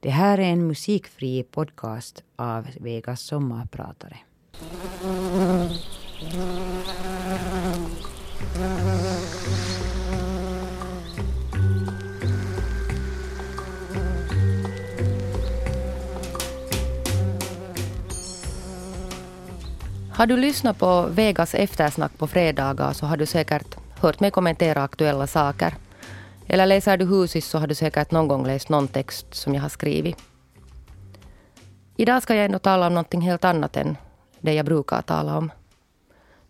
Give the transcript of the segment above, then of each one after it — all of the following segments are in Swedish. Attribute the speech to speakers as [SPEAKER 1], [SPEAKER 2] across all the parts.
[SPEAKER 1] Det här är en musikfri podcast av Vegas sommarpratare.
[SPEAKER 2] Har du lyssnat på Vegas eftersnack på fredagar så har du säkert hört mig kommentera aktuella saker. Eller läser du Husis så har du säkert någon gång läst någon text som jag har skrivit. Idag ska jag ändå tala om någonting helt annat än det jag brukar tala om.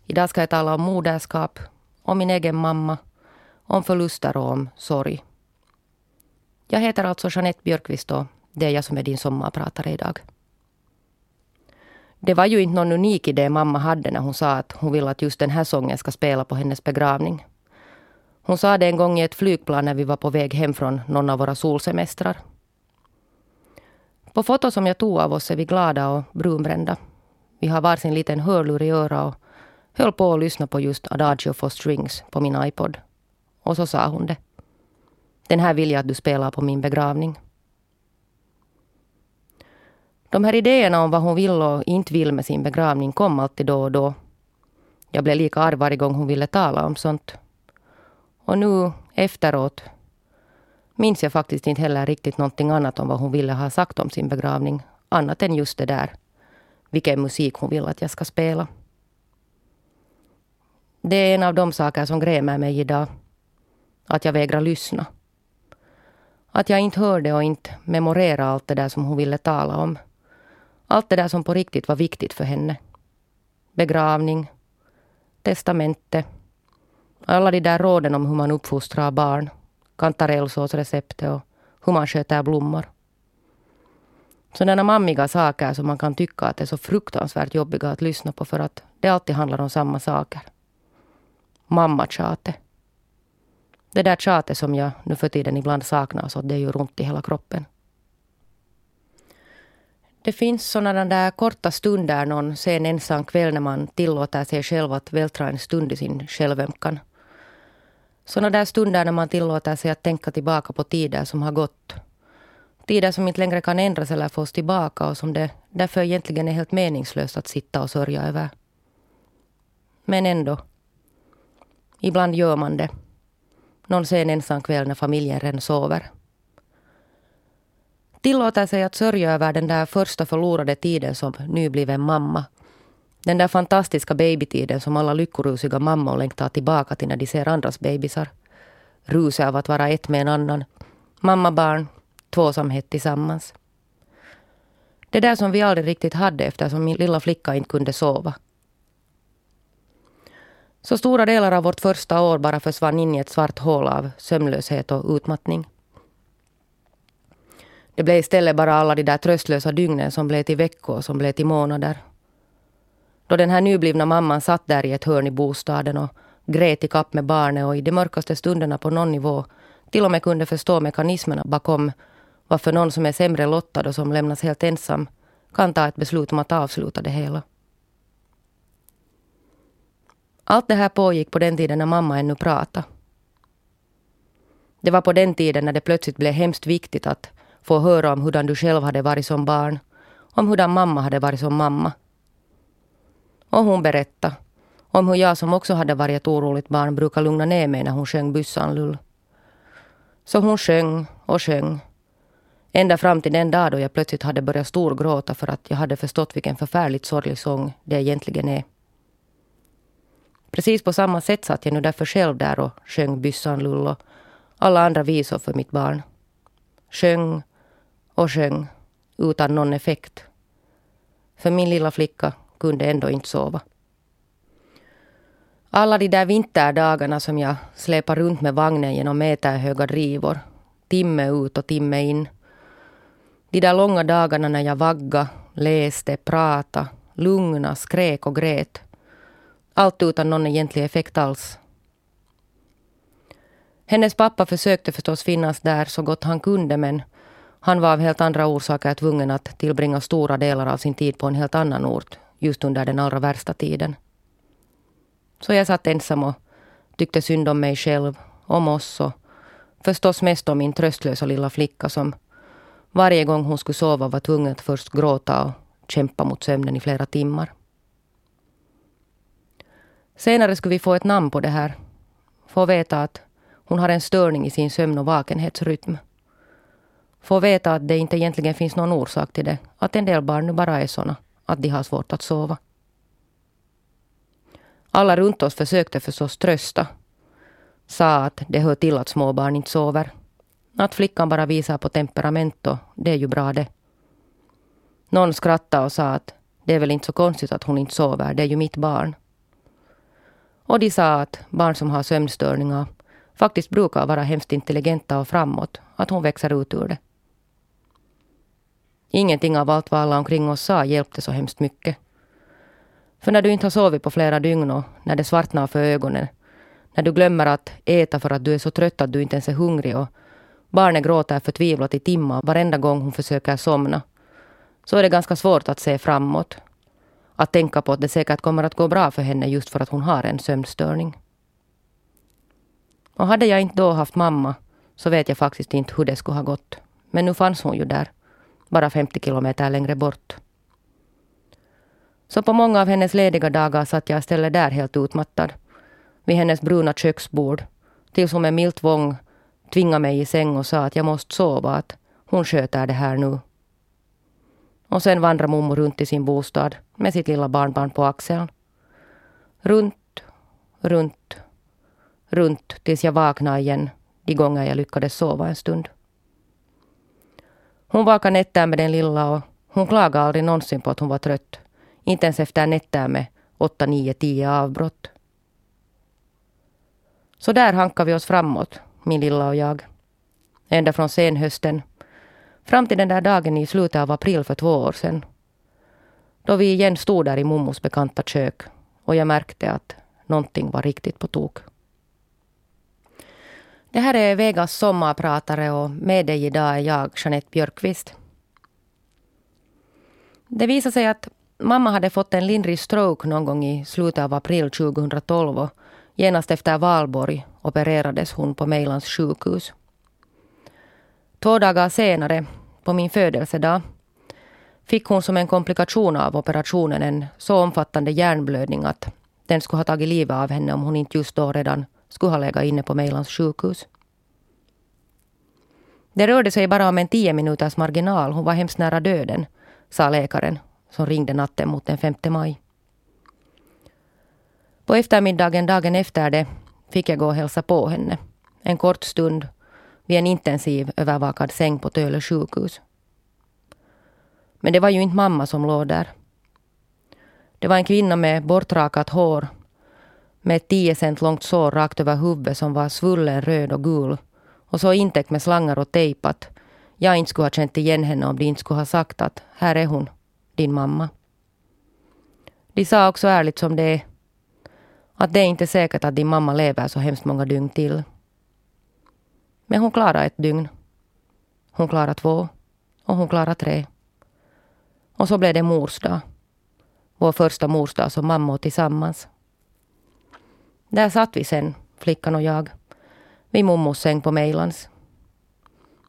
[SPEAKER 2] Idag ska jag tala om moderskap, om min egen mamma, om förluster och om sorg. Jag heter alltså Jeanette Björkqvist och det är jag som är din sommarpratare idag. Det var ju inte någon unik idé mamma hade när hon sa att hon vill att just den här sången ska spela på hennes begravning. Hon sa det en gång i ett flygplan när vi var på väg hem från någon av våra solsemestrar. På foto som jag tog av oss är vi glada och brunbrända. Vi har varsin liten hörlur i öra och höll på att lyssna på just Adagio for Strings på min iPod. Och så sa hon det. Den här vill jag att du spelar på min begravning. De här idéerna om vad hon vill och inte vill med sin begravning kom alltid då och då. Jag blev lika arg varje gång hon ville tala om sånt. Och nu efteråt minns jag faktiskt inte heller riktigt någonting annat om vad hon ville ha sagt om sin begravning. Annat än just det där. Vilken musik hon vill att jag ska spela. Det är en av de saker som grämer mig idag. Att jag vägrar lyssna. Att jag inte hörde och inte memorerade allt det där som hon ville tala om. Allt det där som på riktigt var viktigt för henne. Begravning, testamente, alla de där råden om hur man uppfostrar barn, kantarellsåsreceptet och hur man sköter blommor. Sådana mammiga saker som man kan tycka att är så fruktansvärt jobbiga att lyssna på för att det alltid handlar om samma saker. Mammatjatet. Det där tjatet som jag nu för tiden ibland saknar så det gör ont runt i hela kroppen. Det finns sådana där korta stunder någon sen ensam kväll när man tillåter sig själv att vältra en stund i sin självömkan. Sådana där stunder när man tillåter sig att tänka tillbaka på tider som har gått. Tider som inte längre kan ändras eller fås tillbaka och som det därför egentligen är helt meningslöst att sitta och sörja över. Men ändå. Ibland gör man det. Någon sen ensam kväll när familjen redan sover tillåter sig att sörja över den där första förlorade tiden som nybliven mamma. Den där fantastiska babytiden som alla lyckorusiga mammor längtar tillbaka till när de ser andras bebisar. Ruset av att vara ett med en annan. Mamma-barn, tvåsamhet tillsammans. Det där som vi aldrig riktigt hade eftersom min lilla flicka inte kunde sova. Så stora delar av vårt första år bara försvann in i ett svart hål av sömnlöshet och utmattning. Det blev istället bara alla de där tröstlösa dygnen som blev till veckor, som blev till månader. Då den här nyblivna mamman satt där i ett hörn i bostaden och grät i kapp med barnet och i de mörkaste stunderna på någon nivå till och med kunde förstå mekanismerna bakom varför någon som är sämre lottad och som lämnas helt ensam kan ta ett beslut om att avsluta det hela. Allt det här pågick på den tiden när mamma ännu pratade. Det var på den tiden när det plötsligt blev hemskt viktigt att få höra om hurdan du själv hade varit som barn. Om hurdan mamma hade varit som mamma. Och hon berättade om hur jag som också hade varit ett oroligt barn brukade lugna ner mig när hon sjöng byssan lull. Så hon sjöng och sjöng. Ända fram till den dag då jag plötsligt hade börjat storgråta för att jag hade förstått vilken förfärligt sorglig sång det egentligen är. Precis på samma sätt satt jag nu därför själv där och sjöng byssan lull och alla andra visor för mitt barn. Sjöng och sjöng utan någon effekt. För min lilla flicka kunde ändå inte sova. Alla de där vinterdagarna som jag släpar runt med vagnen genom meterhöga drivor, timme ut och timme in. De där långa dagarna när jag vagga, läste, prata, lugna, skrek och grät. Allt utan någon egentlig effekt alls. Hennes pappa försökte förstås finnas där så gott han kunde men han var av helt andra orsaker tvungen att tillbringa stora delar av sin tid på en helt annan ort, just under den allra värsta tiden. Så jag satt ensam och tyckte synd om mig själv, om oss och förstås mest om min tröstlösa lilla flicka som Varje gång hon skulle sova var tvungen att först gråta och kämpa mot sömnen i flera timmar. Senare skulle vi få ett namn på det här. Få veta att hon har en störning i sin sömn och vakenhetsrytm. Få veta att det inte egentligen finns någon orsak till det. Att en del barn nu bara är såna att de har svårt att sova. Alla runt oss försökte förstås trösta. Sa att det hör till att småbarn inte sover. Att flickan bara visar på temperament och det är ju bra det. Någon skrattade och sa att det är väl inte så konstigt att hon inte sover, det är ju mitt barn. Och de sa att barn som har sömnstörningar faktiskt brukar vara hemskt intelligenta och framåt, att hon växer ut ur det. Ingenting av allt vad alla omkring oss sa hjälpte så hemskt mycket. För när du inte har sovit på flera dygn och när det svartnar för ögonen, när du glömmer att äta för att du är så trött att du inte ens är hungrig och barnet gråter förtvivlat i timmar varenda gång hon försöker somna, så är det ganska svårt att se framåt. Att tänka på att det säkert kommer att gå bra för henne just för att hon har en sömnstörning. Och hade jag inte då haft mamma så vet jag faktiskt inte hur det skulle ha gått. Men nu fanns hon ju där, bara 50 kilometer längre bort. Så på många av hennes lediga dagar satt jag istället där helt utmattad. Vid hennes bruna köksbord. Tills hon med milt tvång tvingade mig i säng och sa att jag måste sova, att hon sköter det här nu. Och sen vandrar mormor runt i sin bostad med sitt lilla barnbarn på axeln. Runt, runt, runt tills jag vaknade igen de gånger jag lyckades sova en stund. Hon vakade nätter med den lilla och hon klagade aldrig någonsin på att hon var trött. Inte ens efter nätter med åtta, nio, tio avbrott. Så där hankar vi oss framåt, min lilla och jag. Ända från senhösten. Fram till den där dagen i slutet av april för två år sedan. Då vi igen stod där i mommos bekanta kök och jag märkte att någonting var riktigt på tok. Det här är Vegas sommarpratare och med dig idag är jag, Jeanette Björkqvist. Det visade sig att mamma hade fått en lindrig stroke någon gång i slutet av april 2012 och genast efter valborg opererades hon på Mejlands sjukhus. Två dagar senare, på min födelsedag, fick hon som en komplikation av operationen en så omfattande hjärnblödning att den skulle ha tagit livet av henne om hon inte just då redan skulle ha legat inne på Mejlands sjukhus. Det rörde sig bara om en tio minuters marginal. Hon var hemskt nära döden, sa läkaren som ringde natten mot den 5 maj. På eftermiddagen dagen efter det fick jag gå och hälsa på henne. En kort stund vid en intensiv övervakad säng på Töle sjukhus. Men det var ju inte mamma som låg där. Det var en kvinna med bortrakat hår med ett 10 cent långt sår rakt över huvudet som var svullen röd och gul och så intäckt med slangar och tejp att jag inte skulle ha känt igen henne om de inte skulle ha sagt att här är hon, din mamma. De sa också ärligt som det är att det är inte säkert att din mamma lever så hemskt många dygn till. Men hon klarade ett dygn. Hon klarade två och hon klarade tre. Och så blev det mors dag. Vår första mors dag som mamma och tillsammans. Där satt vi sen, flickan och jag, vid mummos säng på Mejlans.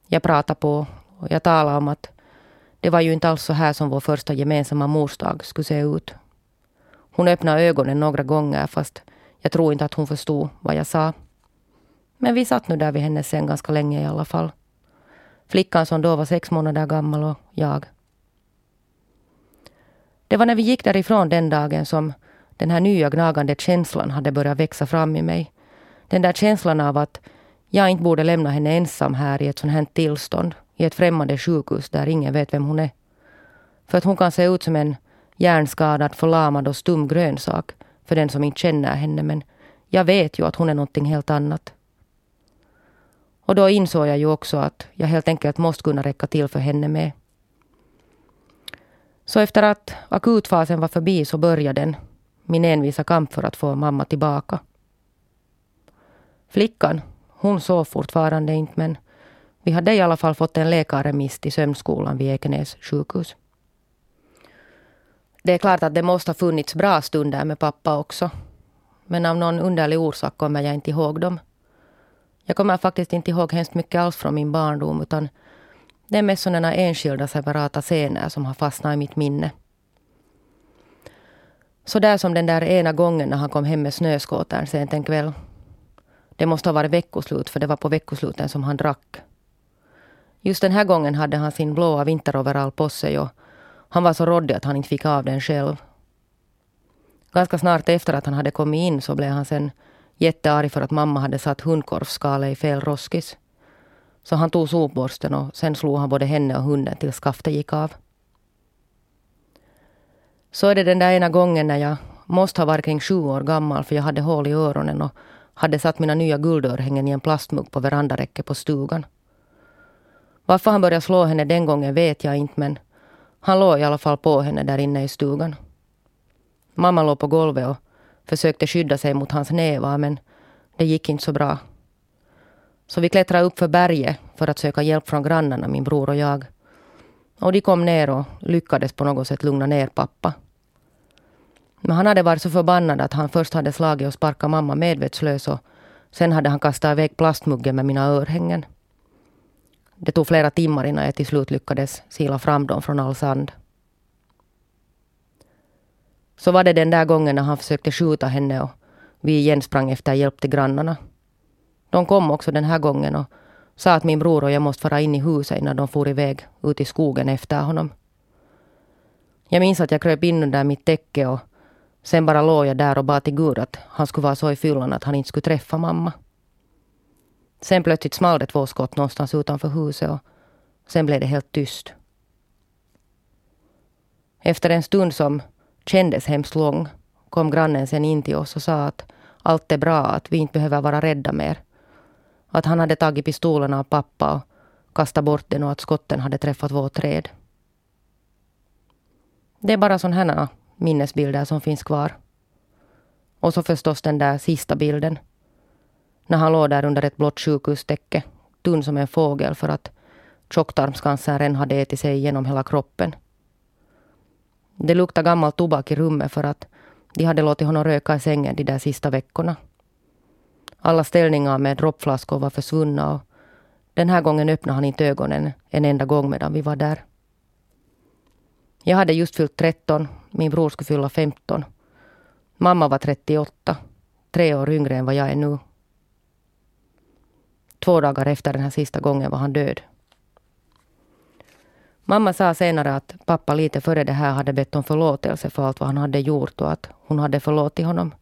[SPEAKER 2] Jag pratade på och jag talade om att det var ju inte alls så här som vår första gemensamma morsdag skulle se ut. Hon öppnade ögonen några gånger fast jag tror inte att hon förstod vad jag sa. Men vi satt nu där vid hennes säng ganska länge i alla fall. Flickan som då var sex månader gammal och jag. Det var när vi gick därifrån den dagen som den här nya gnagande känslan hade börjat växa fram i mig. Den där känslan av att jag inte borde lämna henne ensam här i ett sånt här tillstånd. I ett främmande sjukhus där ingen vet vem hon är. För att hon kan se ut som en hjärnskadad, förlamad och stum grönsak för den som inte känner henne. Men jag vet ju att hon är någonting helt annat. Och då insåg jag ju också att jag helt enkelt måste kunna räcka till för henne med. Så efter att akutfasen var förbi så började den min envisa kamp för att få mamma tillbaka. Flickan, hon sov fortfarande inte men vi hade i alla fall fått en läkarremiss till sömnskolan vid Ekenäs sjukhus. Det är klart att det måste ha funnits bra stunder med pappa också. Men av någon underlig orsak kommer jag inte ihåg dem. Jag kommer faktiskt inte ihåg hemskt mycket alls från min barndom utan Det är mest sådana enskilda separata scener som har fastnat i mitt minne. Så där som den där ena gången när han kom hem med snöskotern sent en kväll. Det måste ha varit veckoslut för det var på veckosluten som han drack. Just den här gången hade han sin blåa vinteroverall på sig och han var så råddig att han inte fick av den själv. Ganska snart efter att han hade kommit in så blev han sen jättearg för att mamma hade satt hundkorvsskalet i fel roskis. Så han tog sopborsten och sen slog han både henne och hunden tills skaftet gick av. Så är det den där ena gången när jag måste ha varit kring sju år gammal för jag hade hål i öronen och hade satt mina nya guldörhängen i en plastmugg på verandaräcket på stugan. Varför han började slå henne den gången vet jag inte men han låg i alla fall på henne där inne i stugan. Mamma låg på golvet och försökte skydda sig mot hans nävar men det gick inte så bra. Så vi klättrade upp för berget för att söka hjälp från grannarna, min bror och jag. Och de kom ner och lyckades på något sätt lugna ner pappa. Men han hade varit så förbannad att han först hade slagit och sparkat mamma medvetslös och sen hade han kastat iväg plastmuggen med mina örhängen. Det tog flera timmar innan jag till slut lyckades sila fram dem från all sand. Så var det den där gången när han försökte skjuta henne och vi igen sprang efter hjälp till grannarna. De kom också den här gången och sa att min bror och jag måste fara in i huset innan de for iväg ut i skogen efter honom. Jag minns att jag kröp in under mitt täcke och sen bara låg jag där och bad till Gud att han skulle vara så i fyllan att han inte skulle träffa mamma. Sen plötsligt small det två skott någonstans utanför huset och sen blev det helt tyst. Efter en stund som kändes hemskt lång kom grannen sen in till oss och sa att allt är bra, att vi inte behöver vara rädda mer. Att han hade tagit pistolen av pappa och kastat bort den och att skotten hade träffat vårt träd. Det är bara sådana här ah, minnesbilder som finns kvar. Och så förstås den där sista bilden. När han låg där under ett blått sjukhustäcke, tunn som en fågel för att tjocktarmscancern hade ätit sig igenom hela kroppen. Det luktade gammal tobak i rummet för att de hade låtit honom röka i sängen de där sista veckorna. Alla ställningar med droppflaskor var försvunna och den här gången öppnade han inte ögonen en enda gång medan vi var där. Jag hade just fyllt 13, min bror skulle fylla 15. Mamma var 38, tre år yngre än vad jag är nu. Två dagar efter den här sista gången var han död. Mamma sa senare att pappa lite före det här hade bett om förlåtelse för allt vad han hade gjort och att hon hade förlåtit honom.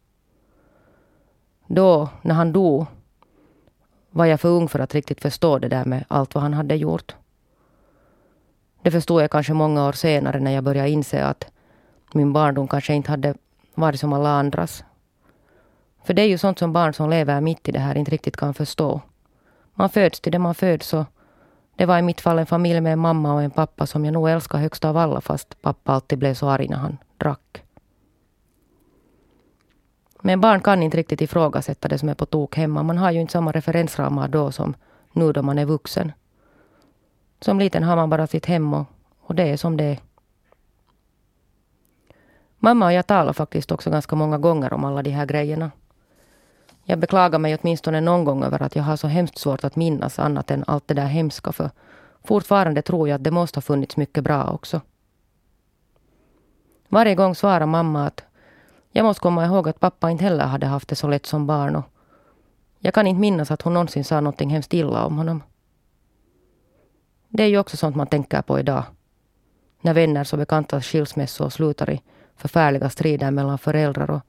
[SPEAKER 2] Då, när han dog, var jag för ung för att riktigt förstå det där med allt vad han hade gjort. Det förstod jag kanske många år senare när jag började inse att min barndom kanske inte hade varit som alla andras. För det är ju sånt som barn som lever mitt i det här inte riktigt kan förstå. Man föds till det man föds och det var i mitt fall en familj med en mamma och en pappa som jag nog älskar högst av alla fast pappa alltid blev så arg när han drack. Men barn kan inte riktigt ifrågasätta det som är på tok hemma. Man har ju inte samma referensramar då som nu då man är vuxen. Som liten har man bara sitt hem och, och det är som det är. Mamma och jag talar faktiskt också ganska många gånger om alla de här grejerna. Jag beklagar mig åtminstone någon gång över att jag har så hemskt svårt att minnas annat än allt det där hemska för fortfarande tror jag att det måste ha funnits mycket bra också. Varje gång svarar mamma att jag måste komma ihåg att pappa inte heller hade haft det så lätt som barn och jag kan inte minnas att hon någonsin sa någonting hemskt illa om honom. Det är ju också sånt man tänker på idag. När vänners och bekantas skilsmässor slutar i förfärliga strider mellan föräldrar och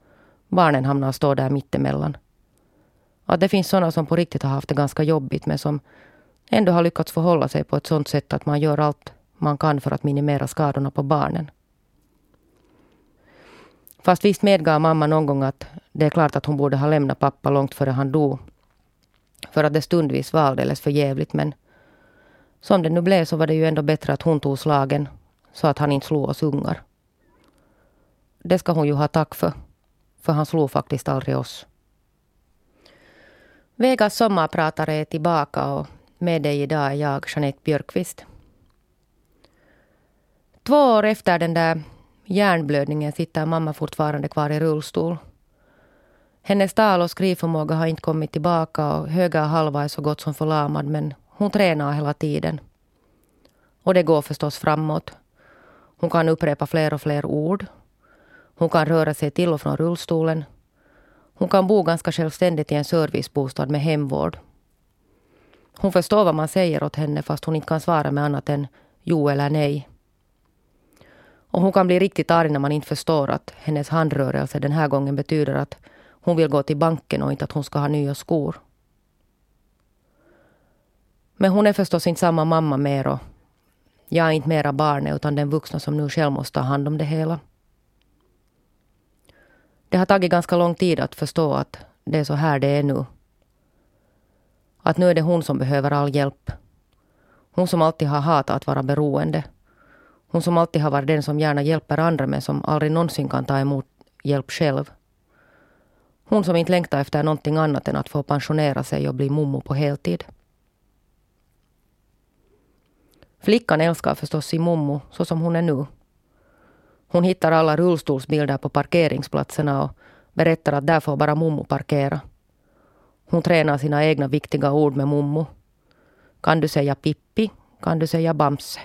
[SPEAKER 2] barnen hamnar och står där mittemellan. Att det finns sådana som på riktigt har haft det ganska jobbigt men som ändå har lyckats förhålla sig på ett sådant sätt att man gör allt man kan för att minimera skadorna på barnen. Fast visst medgav mamma någon gång att det är klart att hon borde ha lämnat pappa långt före han dog. För att det stundvis var alldeles för jävligt men som det nu blev så var det ju ändå bättre att hon tog slagen så att han inte slog oss ungar. Det ska hon ju ha tack för. För han slog faktiskt aldrig oss. Vegas sommarpratare är tillbaka och med dig idag är jag, Jeanette Björkqvist. Två år efter den där hjärnblödningen sitter mamma fortfarande kvar i rullstol. Hennes tal och skrivförmåga har inte kommit tillbaka och höga halva är så gott som förlamad men hon tränar hela tiden. Och det går förstås framåt. Hon kan upprepa fler och fler ord. Hon kan röra sig till och från rullstolen. Hon kan bo ganska självständigt i en servicebostad med hemvård. Hon förstår vad man säger åt henne fast hon inte kan svara med annat än jo eller nej. Och hon kan bli riktigt arg när man inte förstår att hennes handrörelse den här gången betyder att hon vill gå till banken och inte att hon ska ha nya skor. Men hon är förstås inte samma mamma mer och jag är inte mera barnet utan den vuxna som nu själv måste ta hand om det hela. Det har tagit ganska lång tid att förstå att det är så här det är nu. Att nu är det hon som behöver all hjälp. Hon som alltid har hatat att vara beroende. Hon som alltid har varit den som gärna hjälper andra men som aldrig någonsin kan ta emot hjälp själv. Hon som inte längtar efter någonting annat än att få pensionera sig och bli mommo på heltid. Flickan älskar förstås sin mommo så som hon är nu. Hon hittar alla rullstolsbilder på parkeringsplatserna och berättar att där får bara mommo parkera. Hon tränar sina egna viktiga ord med mommo. Kan du säga Pippi? Kan du säga Bamse?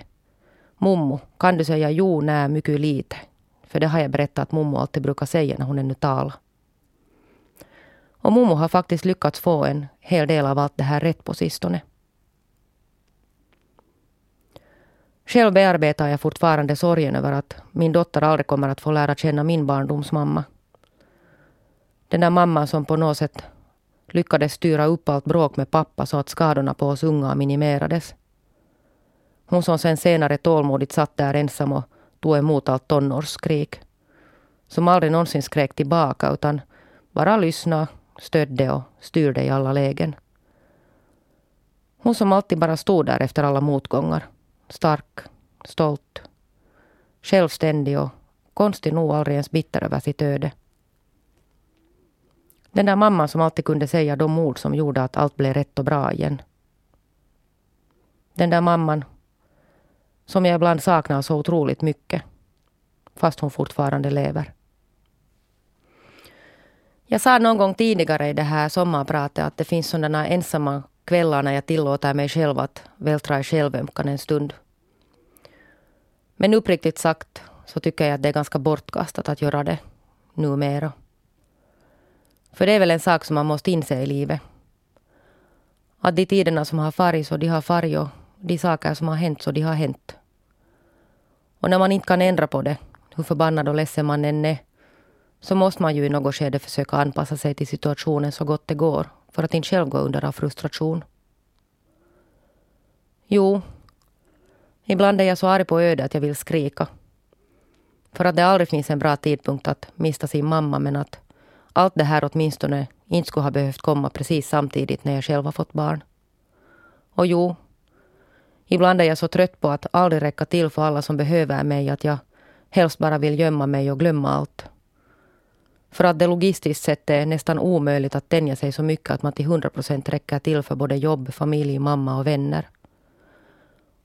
[SPEAKER 2] Mommo, kan du säga jo, nä, mycket lite? För det har jag berättat att mommo alltid brukar säga när hon ännu talar. Och mommo har faktiskt lyckats få en hel del av allt det här rätt på sistone. Själv bearbetar jag fortfarande sorgen över att min dotter aldrig kommer att få lära känna min barndomsmamma. Den där mamman som på något sätt lyckades styra upp allt bråk med pappa så att skadorna på oss unga minimerades. Hon som sen senare tålmodigt satt där ensam och tog emot allt tonårsskrik. Som aldrig någonsin skrek tillbaka utan bara lyssnade, stödde och styrde i alla lägen. Hon som alltid bara stod där efter alla motgångar. Stark, stolt, självständig och konstig nog aldrig ens bitter över sitt öde. Den där mamman som alltid kunde säga de ord som gjorde att allt blev rätt och bra igen. Den där mamman som jag ibland saknar så otroligt mycket. Fast hon fortfarande lever. Jag sa någon gång tidigare i det här sommarpratet att det finns sådana ensamma kvällar när jag tillåter mig själv att vältra i självömkan en stund. Men uppriktigt sagt så tycker jag att det är ganska bortkastat att göra det numera. För det är väl en sak som man måste inse i livet. Att de tiderna som har farit så de har farit och de saker som har hänt så de har hänt. Och när man inte kan ändra på det, hur förbannad och ledsen man än är, så måste man ju i något skede försöka anpassa sig till situationen så gott det går för att inte själv gå under av frustration. Jo, ibland är jag så arg på ödet att jag vill skrika. För att det aldrig finns en bra tidpunkt att mista sin mamma men att allt det här åtminstone inte skulle ha behövt komma precis samtidigt när jag själv har fått barn. Och jo, ibland är jag så trött på att aldrig räcka till för alla som behöver mig att jag helst bara vill gömma mig och glömma allt. För att det logistiskt sett är nästan omöjligt att tänja sig så mycket att man till hundra procent räcker till för både jobb, familj, mamma och vänner.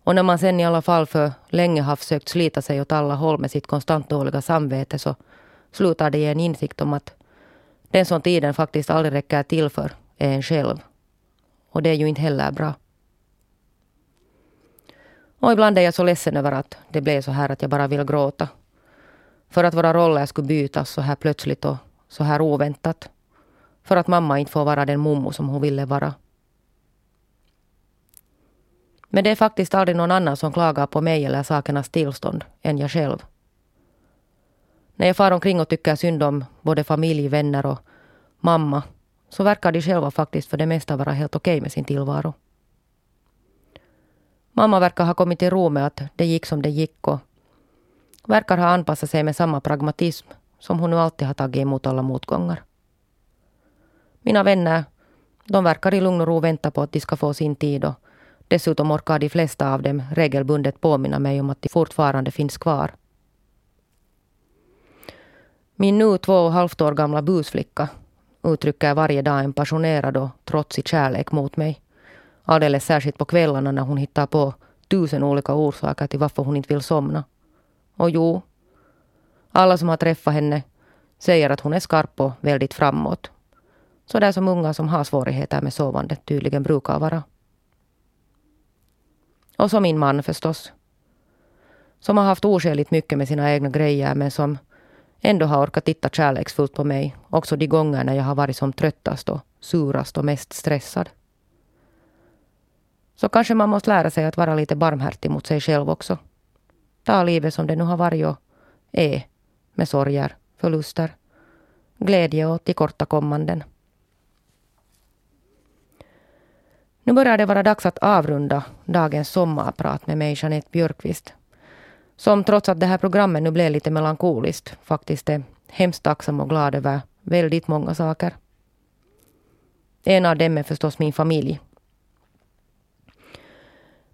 [SPEAKER 2] Och när man sen i alla fall för länge har försökt slita sig åt alla håll med sitt konstant dåliga samvete så slutar det i en insikt om att den som tiden faktiskt aldrig räcker till för är en själv. Och det är ju inte heller bra. Och ibland är jag så ledsen över att det blev så här att jag bara vill gråta. För att våra roller skulle bytas så här plötsligt och så här oväntat. För att mamma inte får vara den mommo som hon ville vara. Men det är faktiskt aldrig någon annan som klagar på mig eller sakernas tillstånd än jag själv. När jag far omkring och tycker synd om både familj, vänner och mamma så verkar de själva faktiskt för det mesta vara helt okej okay med sin tillvaro. Mamma verkar ha kommit till ro med att det gick som det gick och verkar ha anpassat sig med samma pragmatism som hon nu alltid har tagit emot alla motgångar. Mina vänner, de verkar i lugn och ro vänta på att de ska få sin tid och dessutom orkar de flesta av dem regelbundet påminna mig om att de fortfarande finns kvar. Min nu två och halvt år gamla busflicka uttrycker varje dag en passionerad och trotsig kärlek mot mig. Alldeles särskilt på kvällarna när hon hittar på tusen olika orsaker till varför hon inte vill somna. Och jo, alla som har träffat henne säger att hon är skarp och väldigt framåt. Så där som unga som har svårigheter med sovandet tydligen brukar vara. Och så min man förstås. Som har haft oskäligt mycket med sina egna grejer men som ändå har orkat titta kärleksfullt på mig också de gånger när jag har varit som tröttast och surast och mest stressad. Så kanske man måste lära sig att vara lite barmhärtig mot sig själv också. Ta livet som det nu har varit och är med sorger, förluster, glädje och tillkortakommanden. Nu börjar det vara dags att avrunda dagens sommarprat med mig, Jeanette Björkqvist. Som trots att det här programmet nu blev lite melankoliskt faktiskt är hemskt tacksam och glad över väldigt många saker. En av dem är förstås min familj.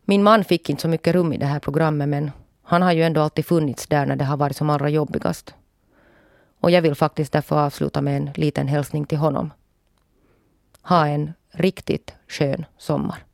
[SPEAKER 2] Min man fick inte så mycket rum i det här programmet men han har ju ändå alltid funnits där när det har varit som allra jobbigast. Och jag vill faktiskt därför avsluta med en liten hälsning till honom. Ha en riktigt skön sommar.